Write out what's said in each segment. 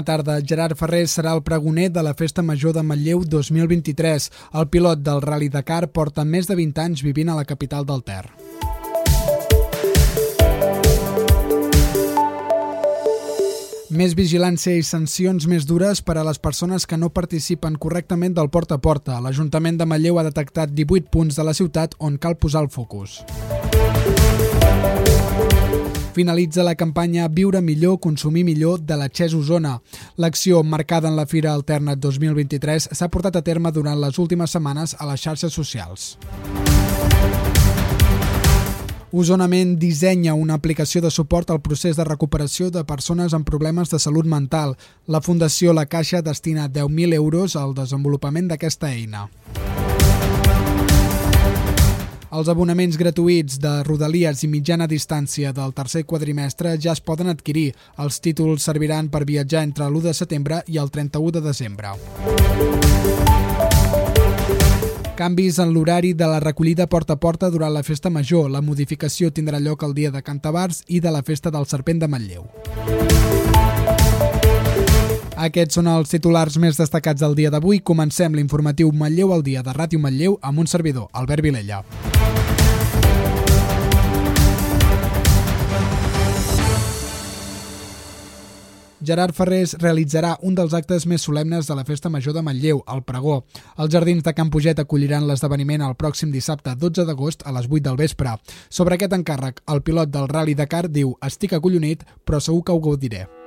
bona tarda. Gerard Ferrer serà el pregoner de la Festa Major de Manlleu 2023. El pilot del Rally Dakar porta més de 20 anys vivint a la capital del Ter. Més vigilància i sancions més dures per a les persones que no participen correctament del porta a porta. L'Ajuntament de Manlleu ha detectat 18 punts de la ciutat on cal posar el focus. Finalitza la campanya Viure millor, consumir millor de la Xes Osona. L'acció, marcada en la Fira Alterna 2023, s'ha portat a terme durant les últimes setmanes a les xarxes socials. Osonament dissenya una aplicació de suport al procés de recuperació de persones amb problemes de salut mental. La Fundació La Caixa destina 10.000 euros al desenvolupament d'aquesta eina. Els abonaments gratuïts de Rodalies i mitjana distància del tercer quadrimestre ja es poden adquirir. Els títols serviran per viatjar entre l'1 de setembre i el 31 de desembre. Canvis en l'horari de la recollida porta a porta durant la festa major. La modificació tindrà lloc el dia de Cantabars i de la festa del Serpent de Manlleu. Aquests són els titulars més destacats del dia d'avui. Comencem l'informatiu Manlleu al dia de Ràdio Manlleu amb un servidor, Albert Vilella. Gerard Ferrés realitzarà un dels actes més solemnes de la Festa Major de Manlleu, el Pregó. Els jardins de Can Puget acolliran l'esdeveniment el pròxim dissabte 12 d'agost a les 8 del vespre. Sobre aquest encàrrec, el pilot del Rally Dakar diu «Estic acollonit, però segur que ho gaudiré».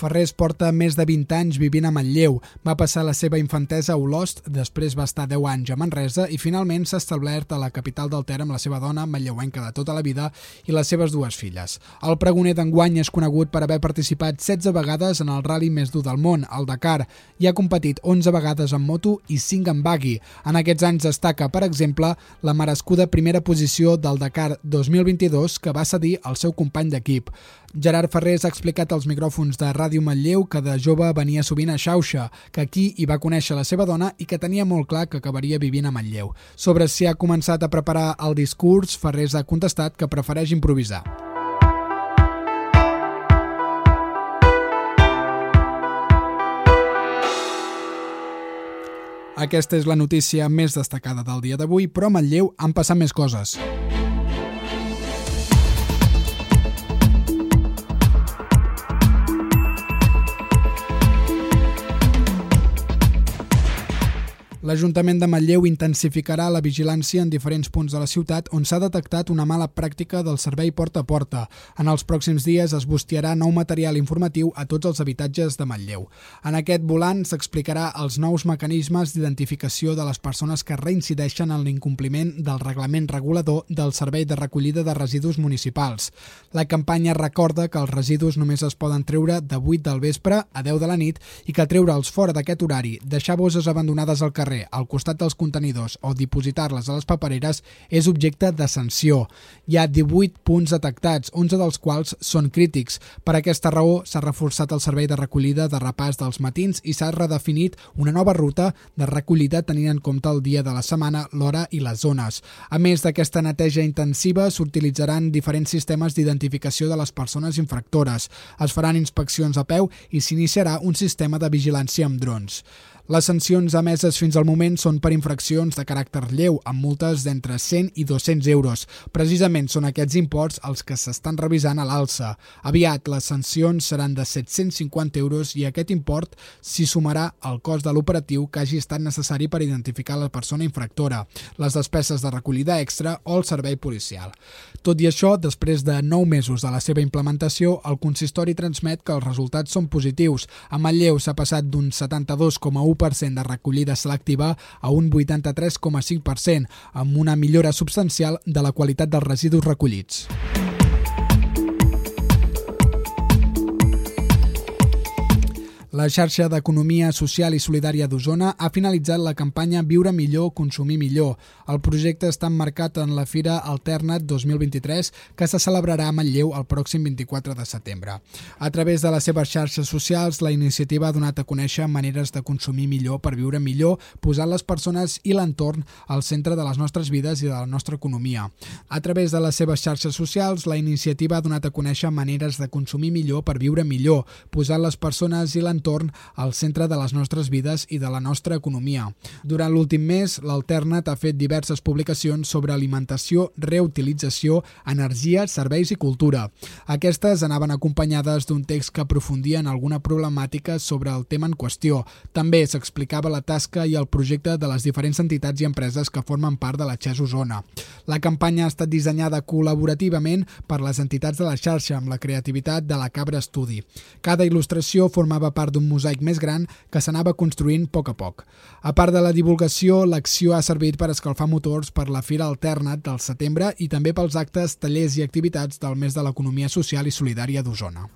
Ferrés porta més de 20 anys vivint a Manlleu. Va passar la seva infantesa a Olost, després va estar 10 anys a Manresa i finalment s'ha establert a la capital del Ter amb la seva dona, manlleuenca de tota la vida, i les seves dues filles. El pregoner d'enguany és conegut per haver participat 16 vegades en el rally més dur del món, el Dakar, i ha competit 11 vegades en moto i 5 en bagui. En aquests anys destaca, per exemple, la merescuda primera posició del Dakar 2022 que va cedir al seu company d'equip. Gerard Ferrés ha explicat als micròfons de Ràdio Manlleu que de jove venia sovint a Xauxa, que aquí hi va conèixer la seva dona i que tenia molt clar que acabaria vivint a Manlleu. Sobre si ha començat a preparar el discurs, Ferrés ha contestat que prefereix improvisar. Aquesta és la notícia més destacada del dia d'avui, però a Manlleu han passat més coses. l'Ajuntament de Manlleu intensificarà la vigilància en diferents punts de la ciutat on s'ha detectat una mala pràctica del servei porta a porta. En els pròxims dies es bustiarà nou material informatiu a tots els habitatges de Manlleu. En aquest volant s'explicarà els nous mecanismes d'identificació de les persones que reincideixen en l'incompliment del reglament regulador del Servei de Recollida de Residus Municipals. La campanya recorda que els residus només es poden treure de 8 del vespre a 10 de la nit i que treure'ls fora d'aquest horari, deixar bosses abandonades al carrer al costat dels contenidors o dipositar-les a les papereres és objecte de sanció. Hi ha 18 punts detectats, 11 dels quals són crítics. Per aquesta raó s'ha reforçat el servei de recollida de repàs dels matins i s'ha redefinit una nova ruta de recollida tenint en compte el dia de la setmana, l'hora i les zones. A més d'aquesta neteja intensiva, s'utilitzaran diferents sistemes d'identificació de les persones infractores. Es faran inspeccions a peu i s'iniciarà un sistema de vigilància amb drons. Les sancions emeses fins al moment són per infraccions de caràcter lleu, amb multes d'entre 100 i 200 euros. Precisament són aquests imports els que s'estan revisant a l'alça. Aviat les sancions seran de 750 euros i aquest import s'hi sumarà al cost de l'operatiu que hagi estat necessari per identificar la persona infractora, les despeses de recollida extra o el servei policial. Tot i això, després de 9 mesos de la seva implementació, el consistori transmet que els resultats són positius. A Manlleu s'ha passat d'un 72,1 de recollida selectiva a un 83,5%, amb una millora substancial de la qualitat dels residus recollits. La xarxa d'Economia Social i Solidària d'Osona ha finalitzat la campanya Viure millor, consumir millor. El projecte està emmarcat en la Fira Alternat 2023 que se celebrarà a Manlleu el pròxim 24 de setembre. A través de les seves xarxes socials, la iniciativa ha donat a conèixer maneres de consumir millor per viure millor, posant les persones i l'entorn al centre de les nostres vides i de la nostra economia. A través de les seves xarxes socials, la iniciativa ha donat a conèixer maneres de consumir millor per viure millor, posant les persones i l'entorn entorn al centre de les nostres vides i de la nostra economia. Durant l'últim mes, l'Alternat ha fet diverses publicacions sobre alimentació, reutilització, energia, serveis i cultura. Aquestes anaven acompanyades d'un text que aprofundia en alguna problemàtica sobre el tema en qüestió. També s'explicava la tasca i el projecte de les diferents entitats i empreses que formen part de la XES Osona. La campanya ha estat dissenyada col·laborativament per les entitats de la xarxa amb la creativitat de la Cabra Estudi. Cada il·lustració formava part d'un mosaic més gran que s'anava construint a poc a poc. A part de la divulgació, l'acció ha servit per escalfar motors per la Fira Alternat del setembre i també pels actes, tallers i activitats del mes de l'Economia Social i Solidària d'Osona.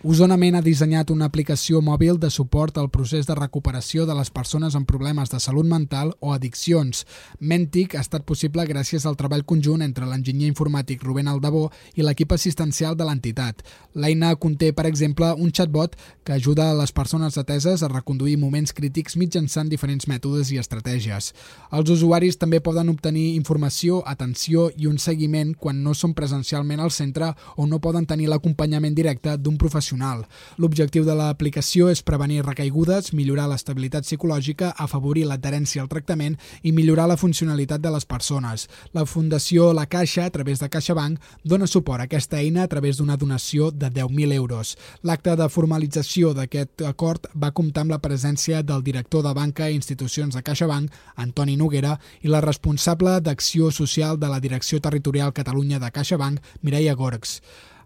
Osonament ha dissenyat una aplicació mòbil de suport al procés de recuperació de les persones amb problemes de salut mental o addiccions. Mentic ha estat possible gràcies al treball conjunt entre l'enginyer informàtic Rubén Aldabó i l'equip assistencial de l'entitat. L'eina conté, per exemple, un chatbot que ajuda a les persones ateses a reconduir moments crítics mitjançant diferents mètodes i estratègies. Els usuaris també poden obtenir informació, atenció i un seguiment quan no són presencialment al centre o no poden tenir l'acompanyament directe d'un professional emocional. L'objectiu de l'aplicació és prevenir recaigudes, millorar l'estabilitat psicològica, afavorir l'adherència al tractament i millorar la funcionalitat de les persones. La Fundació La Caixa, a través de CaixaBank, dona suport a aquesta eina a través d'una donació de 10.000 euros. L'acte de formalització d'aquest acord va comptar amb la presència del director de Banca i Institucions de CaixaBank, Antoni Noguera, i la responsable d'Acció Social de la Direcció Territorial Catalunya de CaixaBank, Mireia Gorgs.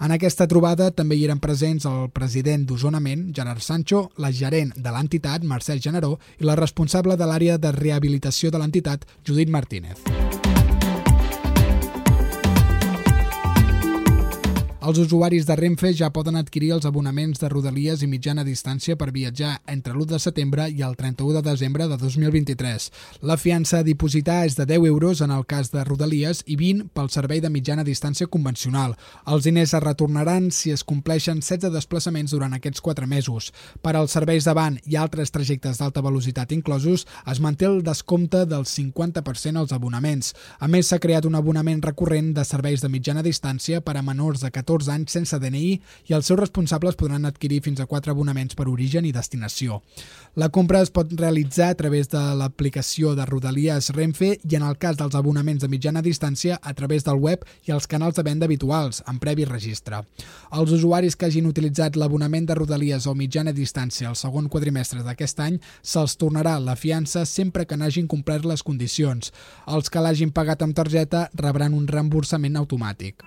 En aquesta trobada també hi eren presents el president d'Osonament, Gerard Sancho, la gerent de l'entitat, Mercè Generó, i la responsable de l'àrea de rehabilitació de l'entitat, Judit Martínez. Els usuaris de Renfe ja poden adquirir els abonaments de Rodalies i mitjana distància per viatjar entre l'1 de setembre i el 31 de desembre de 2023. La fiança a dipositar és de 10 euros en el cas de Rodalies i 20 pel servei de mitjana distància convencional. Els diners es retornaran si es compleixen 16 desplaçaments durant aquests 4 mesos. Per als serveis de van i altres trajectes d'alta velocitat inclosos, es manté el descompte del 50% als abonaments. A més, s'ha creat un abonament recurrent de serveis de mitjana distància per a menors de 14 14 anys sense DNI i els seus responsables podran adquirir fins a 4 abonaments per origen i destinació. La compra es pot realitzar a través de l'aplicació de Rodalies Renfe i en el cas dels abonaments de mitjana distància a través del web i els canals de venda habituals, en previ registre. Els usuaris que hagin utilitzat l'abonament de Rodalies o mitjana distància al segon quadrimestre d'aquest any se'ls tornarà la fiança sempre que n'hagin complert les condicions. Els que l'hagin pagat amb targeta rebran un reemborsament automàtic.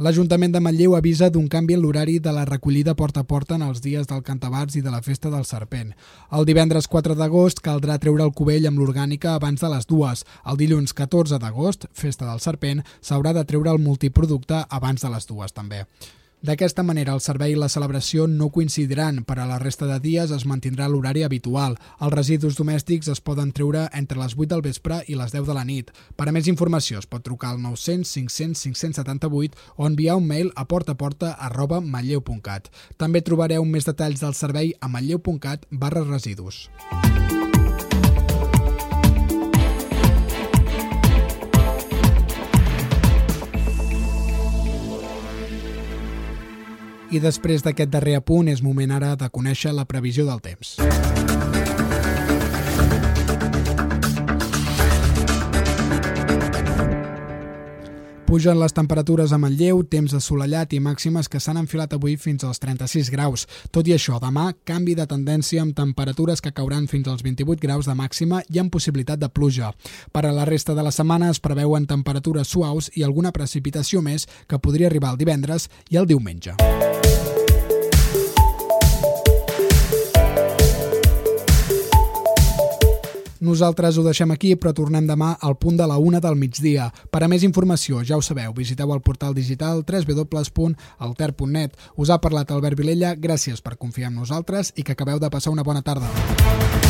L'Ajuntament de Manlleu avisa d'un canvi en l'horari de la recollida porta a porta en els dies del Cantabars i de la Festa del Serpent. El divendres 4 d'agost caldrà treure el cubell amb l'orgànica abans de les dues. El dilluns 14 d'agost, Festa del Serpent, s'haurà de treure el multiproducte abans de les dues també. D'aquesta manera, el servei i la celebració no coincidiran. Per a la resta de dies es mantindrà l'horari habitual. Els residus domèstics es poden treure entre les 8 del vespre i les 10 de la nit. Per a més informació es pot trucar al 900 500 578 o enviar un mail a portaporta arroba matlleu.cat. També trobareu més detalls del servei a matlleu.cat barra residus. I després d'aquest darrer apunt és moment ara de conèixer la previsió del temps. Pugen les temperatures a Manlleu, temps assolellat i màximes que s'han enfilat avui fins als 36 graus. Tot i això, demà, canvi de tendència amb temperatures que cauran fins als 28 graus de màxima i amb possibilitat de pluja. Per a la resta de la setmana es preveuen temperatures suaus i alguna precipitació més que podria arribar el divendres i el diumenge. Nosaltres ho deixem aquí, però tornem demà al punt de la una del migdia. Per a més informació, ja ho sabeu, visiteu el portal digital www.alter.net. Us ha parlat Albert Vilella, gràcies per confiar en nosaltres i que acabeu de passar una bona tarda.